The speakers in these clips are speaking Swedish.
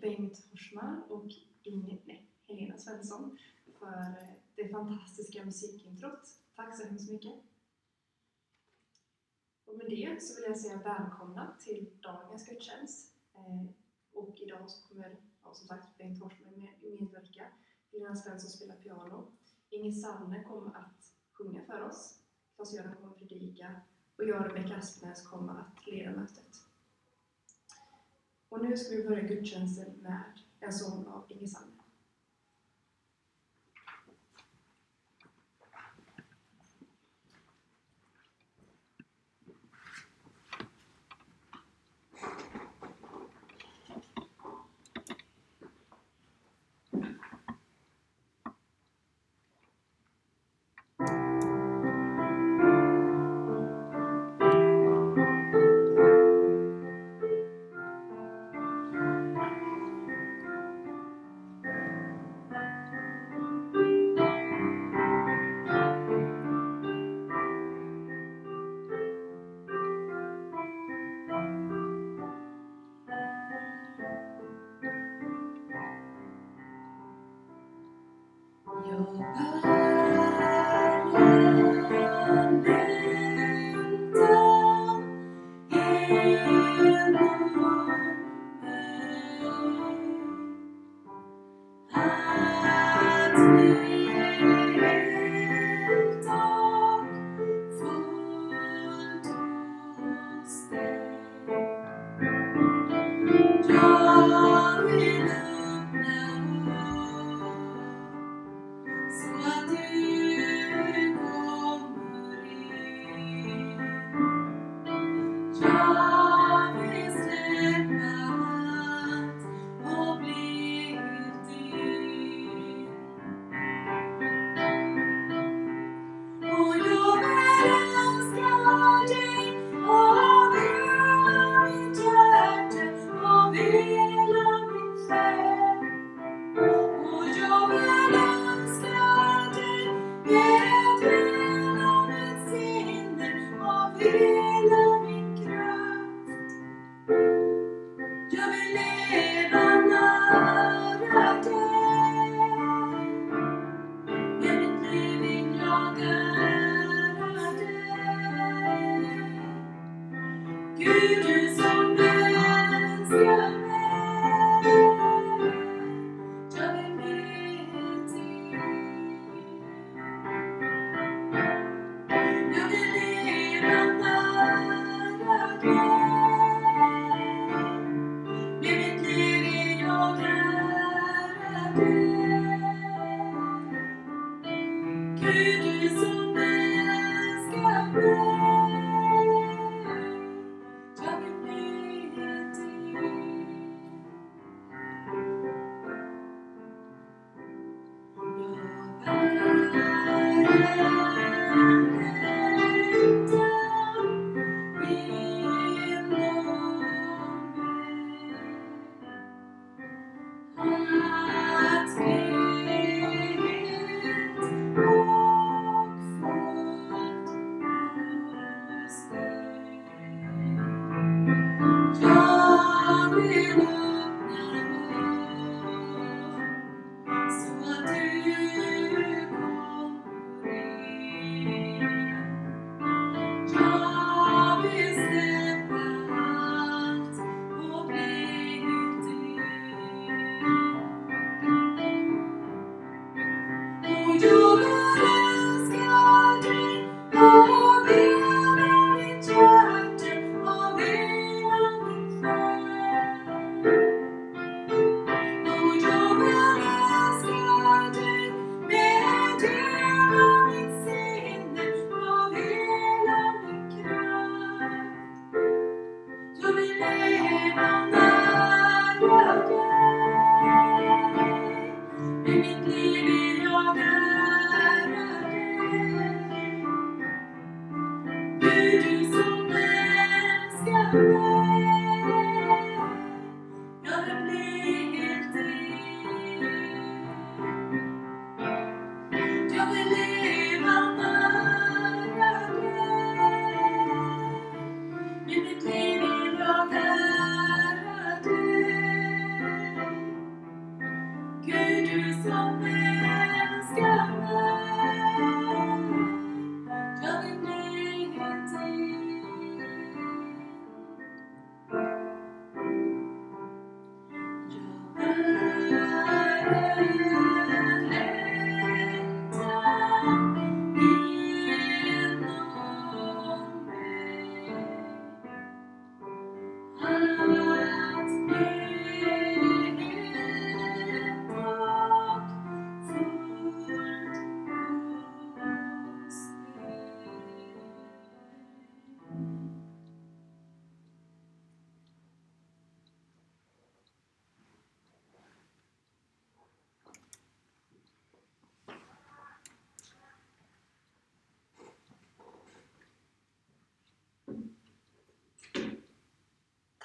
Bengt Horsmar och Ingrid, nej, Helena Svensson för eh, det fantastiska musikintrot. Tack så hemskt mycket! Och med det så vill jag säga välkomna till dagens gudstjänst. Eh, och idag så kommer, ja, som sagt, Bengt Forsman medverka. Helena Svensson spelar piano. Inger Sanne kommer att sjunga för oss. Claes-Göran kommer att predika. Och jag, Rebecka Aspnäs kommer att leda mötet. Och nu ska vi börja gudstjänsten med en sång av Inge Sanne.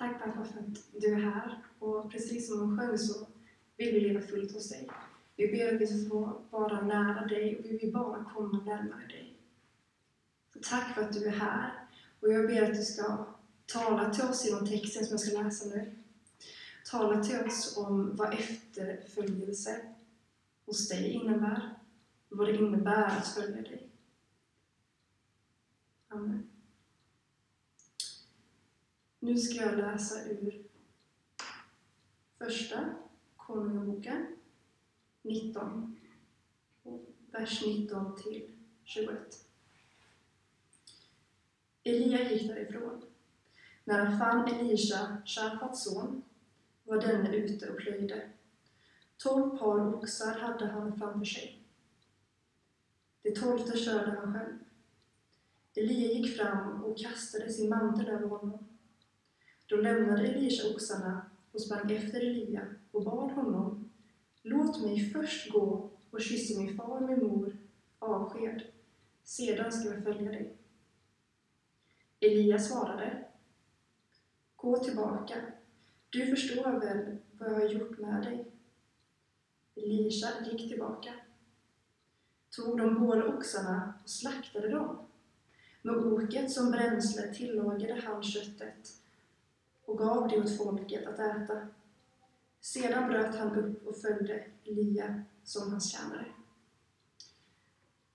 Tack pappa för att du är här och precis som hon sjöng så vill vi leva fullt hos dig. Vi ber att vi ska få vara nära dig och vi vill bara komma närmare dig. Så tack för att du är här och jag ber att du ska tala till oss genom texten som jag ska läsa nu. Tala till oss om vad efterföljelse hos dig innebär, vad det innebär att följa dig. Amen. Nu ska jag läsa ur första Konungaboken 19, vers 19 till 21. Elia gick därifrån. När han fann Elisha, Shafats son, var denne ute och plöjde. Tolv par oxar hade han framför sig. Det tolfte körde han själv. Elia gick fram och kastade sin mantel över honom. Då lämnade Elisha oxarna och sprang efter Elia och bad honom Låt mig först gå och kyssa min far och min mor avsked, sedan ska jag följa dig. Elia svarade Gå tillbaka, du förstår väl vad jag har gjort med dig? Elisha gick tillbaka, tog de båda oxarna och slaktade dem. Med oket som bränsle tillagade han köttet och gav det åt folket att äta. Sedan bröt han upp och följde Elia som hans tjänare.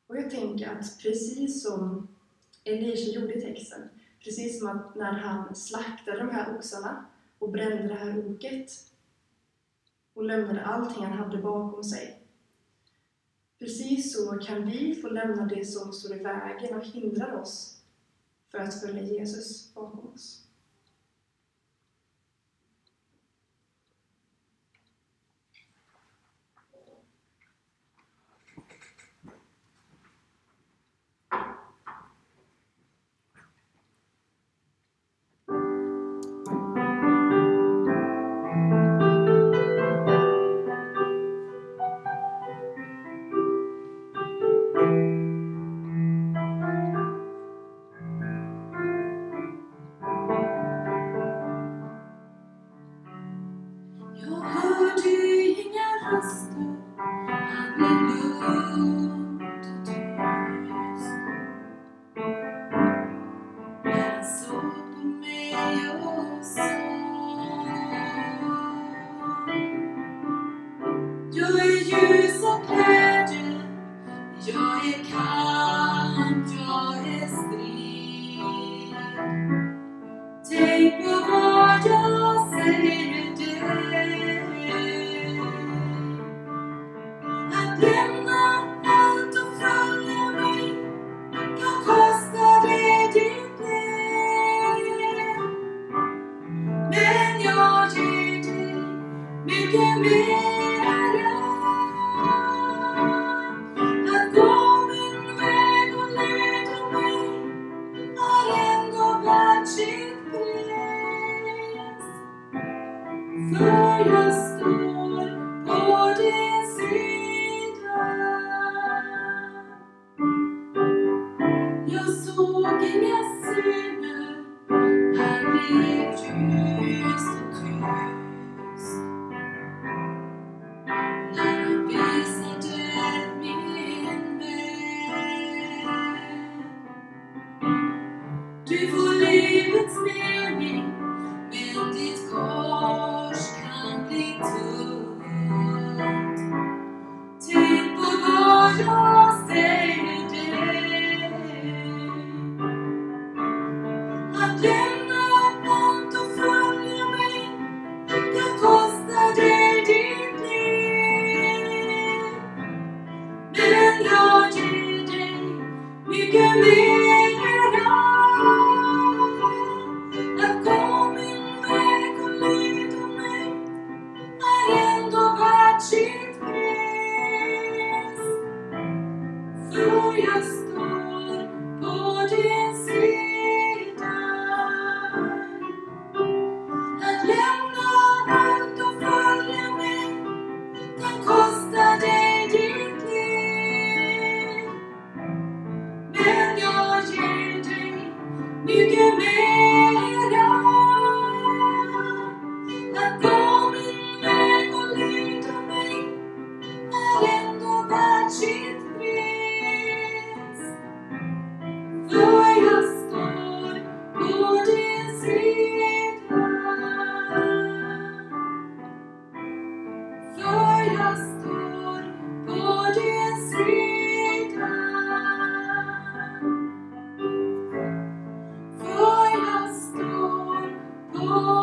Och jag tänker att precis som Elisha gjorde i texten, precis som att när han slaktade de här oxarna och brände det här oket och lämnade allting han hade bakom sig. Precis så kan vi få lämna det som står i vägen och hindrar oss för att följa Jesus bakom oss. Thank you.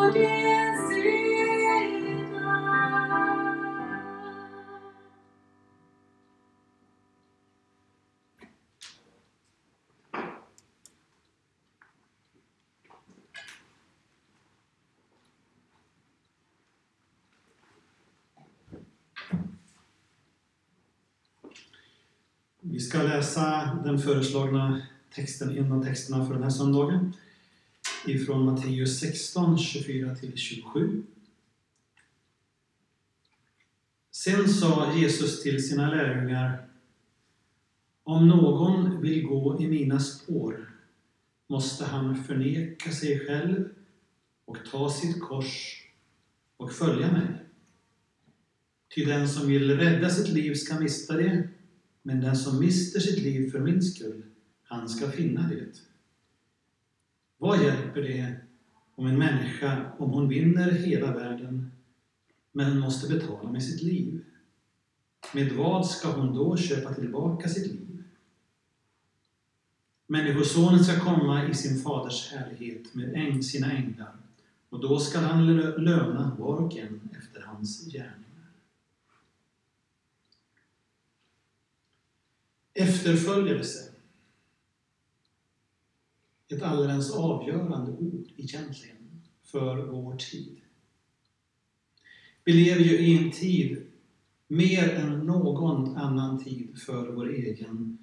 Vi ska läsa den föreslagna texten en av texterna för den här söndagen ifrån Matteus 16, 24-27. Sen sa Jesus till sina lärjungar Om någon vill gå i mina spår måste han förneka sig själv och ta sitt kors och följa mig. Ty den som vill rädda sitt liv ska mista det, men den som mister sitt liv för min skull, han ska finna det. Vad hjälper det om en människa, om hon vinner hela världen, men måste betala med sitt liv? Med vad ska hon då köpa tillbaka sitt liv? Människosonen ska komma i sin faders härlighet med sina änglar, och då skall han löna var och en efter hans gärningar. Efterföljelse. Ett alldeles avgörande ord egentligen för vår tid. Vi lever ju i en tid, mer än någon annan tid för vår egen,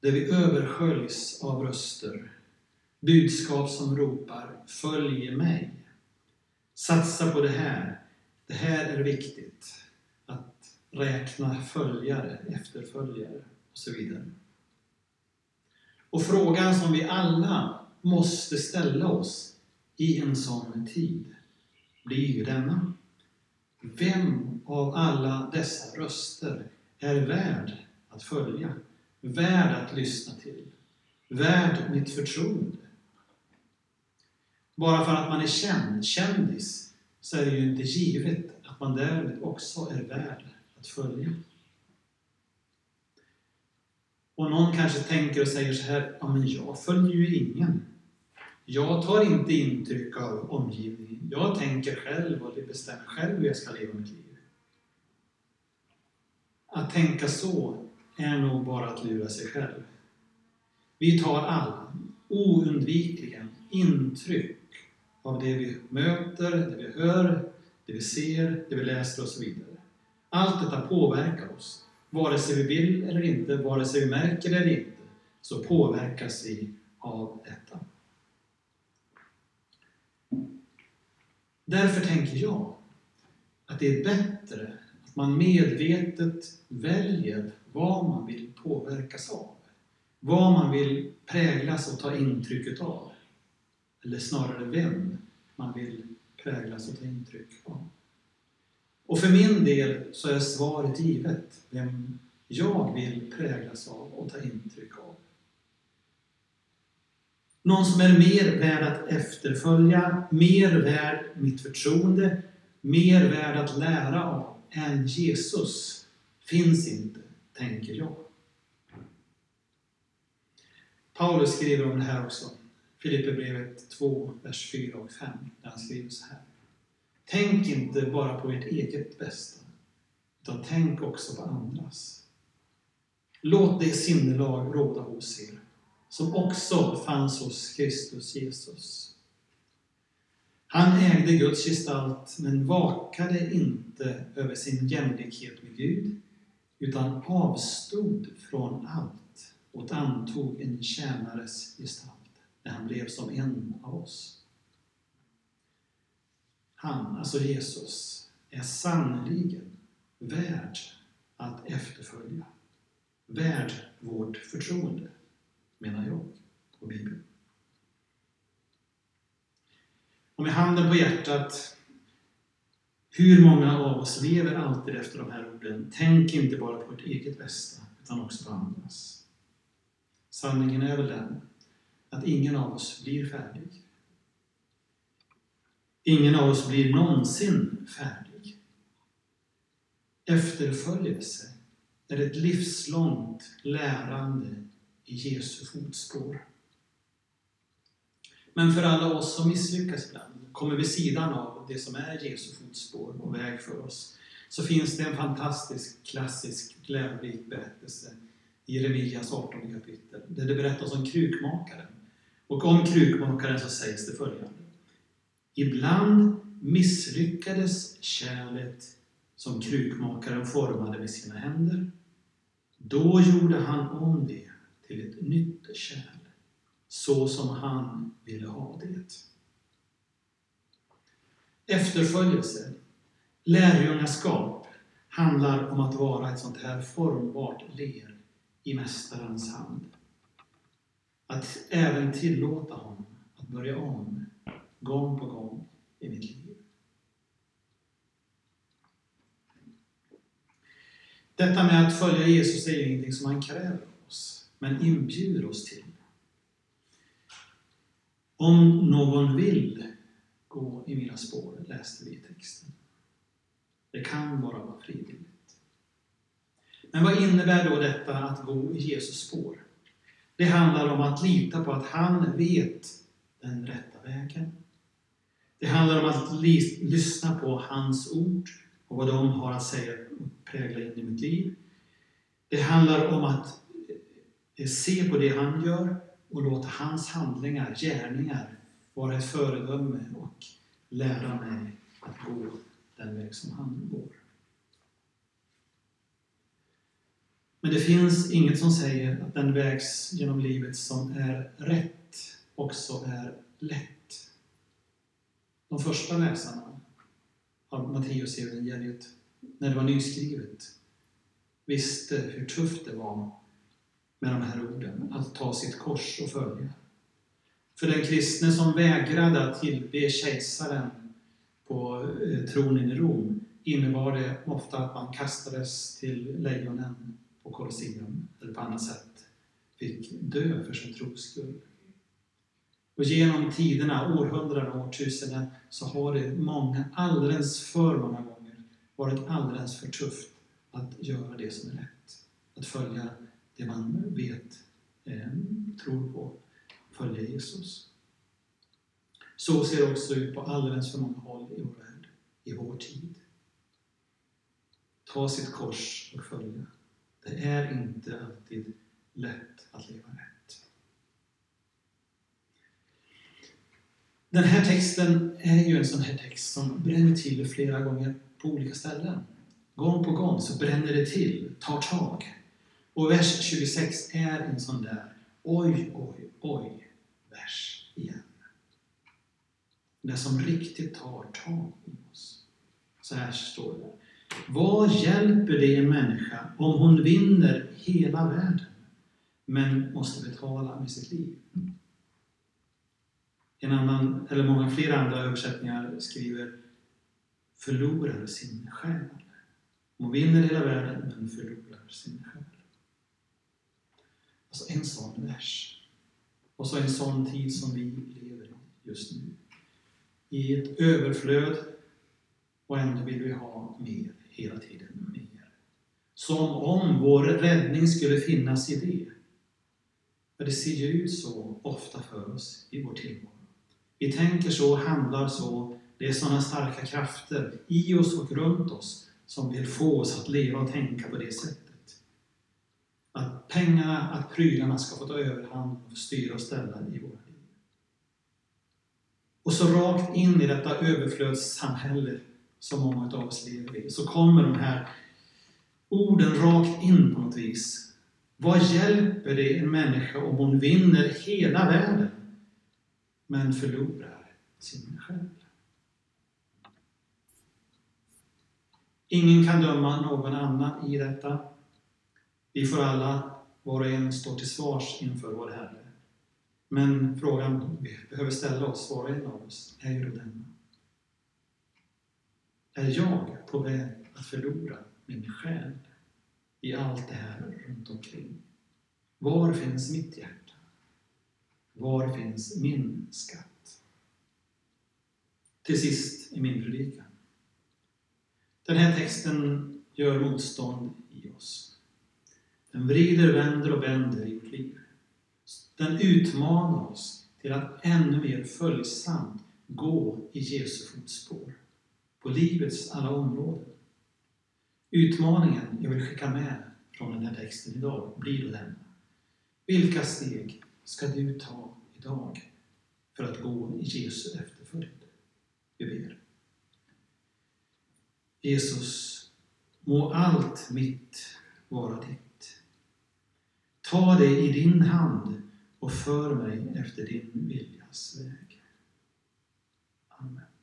där vi översköljs av röster, budskap som ropar ”Följ mig”. Satsa på det här. Det här är viktigt. Att räkna följare, efterföljare och så vidare. Och frågan som vi alla måste ställa oss i en sån tid blir ju denna. Vem av alla dessa röster är värd att följa? Värd att lyssna till? Värd mitt förtroende? Bara för att man är känd, kändis, så är det ju inte givet att man därmed också är värd att följa. Och någon kanske tänker och säger så här, ja men jag följer ju ingen. Jag tar inte intryck av omgivningen. Jag tänker själv och bestämmer själv hur jag ska leva mitt liv. Att tänka så är nog bara att lura sig själv. Vi tar alla oundvikligen intryck av det vi möter, det vi hör, det vi ser, det vi läser och så vidare. Allt detta påverkar oss. Vare sig vi vill eller inte, vare sig vi märker det eller inte, så påverkas vi av detta. Därför tänker jag att det är bättre att man medvetet väljer vad man vill påverkas av. Vad man vill präglas och ta intryck av. Eller snarare vem man vill präglas och ta intryck av. Och för min del så är svaret givet, vem jag vill präglas av och ta intryck av. Någon som är mer värd att efterfölja, mer värd mitt förtroende, mer värd att lära av än Jesus finns inte, tänker jag. Paulus skriver om det här också. Filipperbrevet 2, vers 4 och 5, där han skriver så här. Tänk inte bara på ert eget bästa, utan tänk också på andras. Låt det sinnelag råda hos er, som också fanns hos Kristus Jesus. Han ägde Guds gestalt, men vakade inte över sin jämlikhet med Gud, utan avstod från allt och antog en tjänares gestalt när han blev som en av oss. Han, alltså Jesus, är sannerligen värd att efterfölja. Värd vårt förtroende, menar jag och Bibeln. Och med handen på hjärtat, hur många av oss lever alltid efter de här orden? Tänk inte bara på ert eget bästa, utan också på andras. Sanningen är väl den att ingen av oss blir färdig. Ingen av oss blir någonsin färdig. Efterföljelse är ett livslångt lärande i Jesu fotspår. Men för alla oss som misslyckas ibland, kommer vid sidan av det som är Jesu fotspår och väg för oss, så finns det en fantastisk, klassisk, lärorik berättelse i Jeremias 18 kapitel, där det berättas om krukmakaren och om krukmakaren så sägs det följande. Ibland misslyckades kärlet som krukmakaren formade med sina händer. Då gjorde han om det till ett nytt kärl, så som han ville ha det. Efterföljelse, lärjungaskap, handlar om att vara ett sånt här formbart ler i Mästarens hand. Att även tillåta honom att börja om, gång på gång i mitt liv. Detta med att följa Jesus är ingenting som han kräver av oss, men inbjuder oss till. Om någon vill gå i mina spår, läste vi i texten. Det kan bara vara frivilligt. Men vad innebär då detta att gå i Jesus spår? Det handlar om att lita på att han vet den rätta vägen. Det handlar om att lyssna på hans ord och vad de har att säga och prägla in i mitt liv. Det handlar om att Eh, se på det han gör och låt hans handlingar, gärningar, vara ett föredöme och lära mig att gå den väg som han går. Men det finns inget som säger att den väg genom livet som är rätt också är lätt. De första läsarna av Matteusevangeliet, när det var nyskrivet, visste hur tufft det var med de här orden, att ta sitt kors och följa. För den kristne som vägrade att tillbe kejsaren på eh, tronen i Rom innebar det ofta att man kastades till lejonen på Colosseum eller på annat sätt fick dö för sin tros skull. Och genom tiderna, århundraden och årtusenden, så har det många, alldeles för många gånger varit alldeles för tufft att göra det som är rätt. Att följa det man vet, eh, tror på, följa Jesus. Så ser det också ut på alldeles för många håll i vår värld, i vår tid. Ta sitt kors och följa. Det är inte alltid lätt att leva rätt. Den här texten är ju en sån här text som bränner till flera gånger på olika ställen. Gång på gång så bränner det till, tar tag. Och vers 26 är en sån där oj, oj, oj vers igen. Det som riktigt tar tag i oss. Så här står det. Vad hjälper det en människa om hon vinner hela världen men måste betala med sitt liv? En annan, eller många fler andra översättningar skriver förlorar sin själ. Hon vinner hela världen men förlorar sin själ. Alltså en sån vers. Och så en sån tid som vi lever i just nu. I ett överflöd och ändå vill vi ha mer hela tiden mer. Som om vår räddning skulle finnas i det. För det ser ju ut så ofta för oss i vår tillvaro. Vi tänker så, handlar så. Det är sådana starka krafter i oss och runt oss som vill få oss att leva och tänka på det sättet. Att pengarna, att prylarna ska få ta överhand och styra och ställa i våra liv. Och så rakt in i detta överflödssamhälle som många av oss lever i, så kommer de här orden rakt in på något vis. Vad hjälper det en människa om hon vinner hela världen men förlorar sin själ? Ingen kan döma någon annan i detta. Vi får alla, var och en, stå till svars inför vår Herre. Men frågan vi behöver ställa oss, var och en av oss, är ju denna. Är jag på väg att förlora min själ i allt det här runt omkring? Var finns mitt hjärta? Var finns min skatt? Till sist i min predikan. Den här texten gör motstånd i oss. Den vrider, vänder och vänder i vårt liv. Den utmanar oss till att ännu mer följsamt gå i Jesu fotspår på livets alla områden. Utmaningen jag vill skicka med från den här texten idag blir då denna. Vilka steg ska du ta idag för att gå i Jesu efterföljd? Vi ber. Jesus, må allt mitt vara ditt. Ta det i din hand och för mig efter din viljas väg. Amen.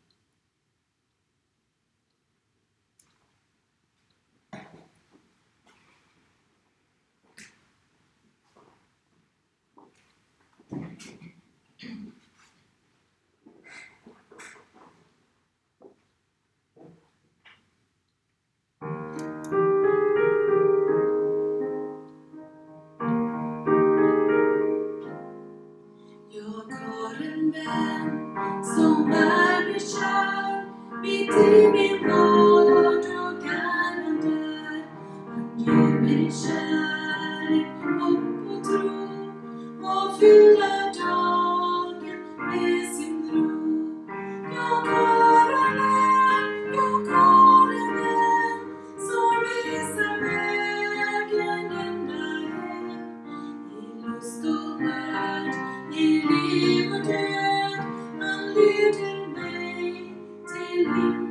Till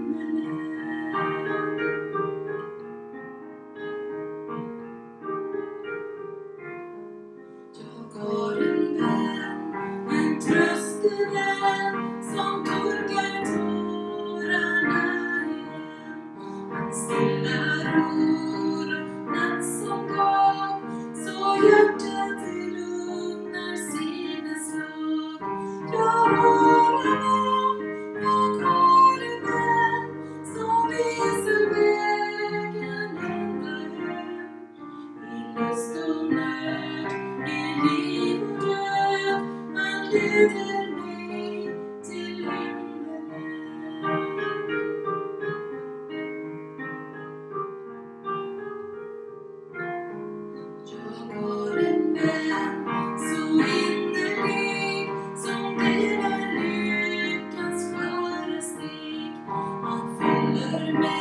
man.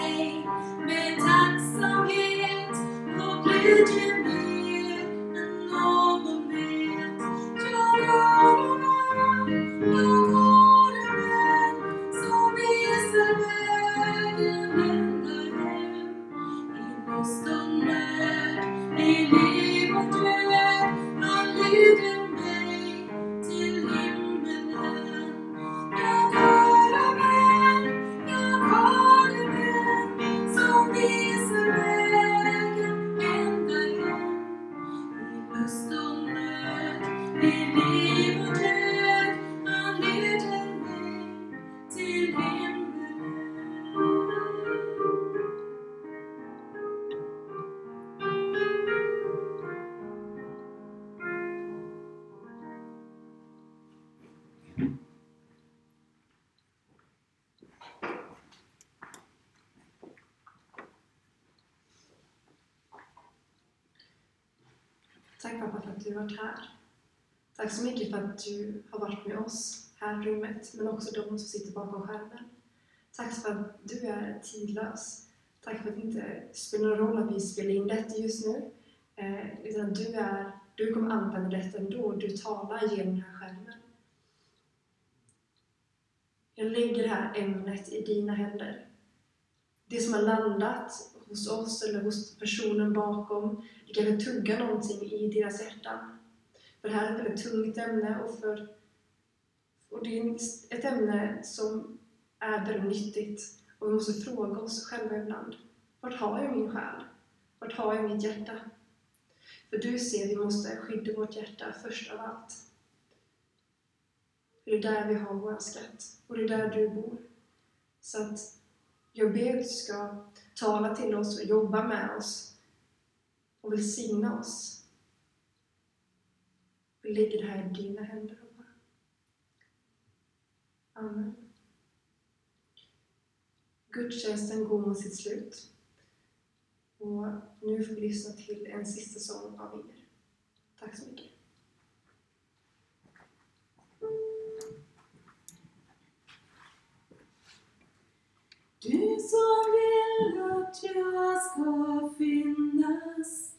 Tack pappa för att du har varit här. Tack så mycket för att du har varit med oss här i rummet, men också de som sitter bakom skärmen. Tack för att du är tidlös. Tack för att det inte spelar någon roll att vi spelar in detta just nu, eh, utan du, är, du kommer använda detta ändå. Du talar genom den här skärmen. Du lägger det här ämnet i dina händer. Det som har landat hos oss eller hos personen bakom, det kanske tuggar någonting i deras hjärtan. För det här är ett väldigt tungt ämne och, för, och det är ett ämne som är väldigt nyttigt. Och vi måste fråga oss själva ibland, vart har jag min själ? Vart har jag mitt hjärta? För du ser, vi måste skydda vårt hjärta först av allt. För det är där vi har vår skatt, och det är där du bor. Så att jag ber att du ska tala till oss och jobba med oss och välsigna oss. Vi lägger det här i dina händer. Amen. Gudstjänsten går mot sitt slut. Och nu får vi lyssna till en sista sång av er. Tack så mycket. Som vill att jag ska finnas.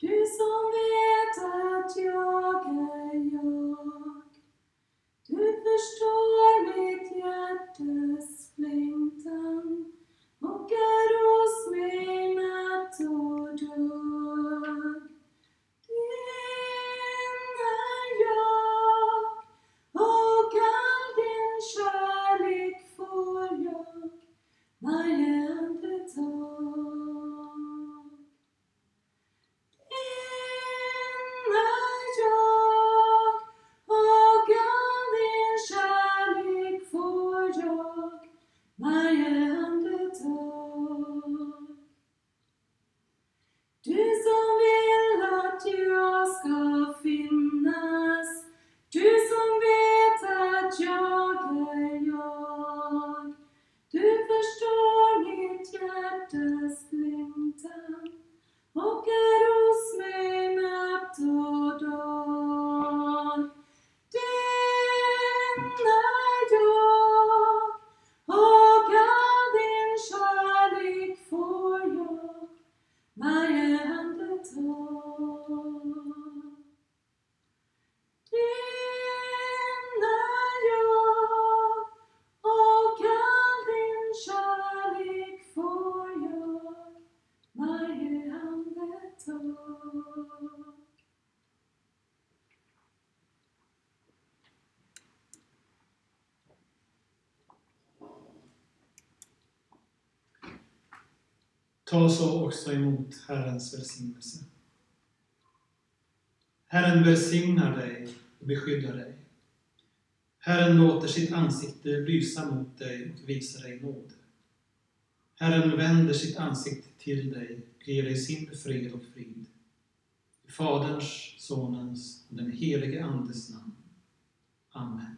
Du som vet att jag är jag. Du förstår mitt hjärtas längtan och är hos mig natt och dag. Så också emot Herrens välsignelse. Herren välsignar dig och beskyddar dig. Herren låter sitt ansikte lysa mot dig och visa dig nåd. Herren vänder sitt ansikte till dig och ger dig sin fred och frid. I Faderns, Sonens och den helige Andes namn. Amen.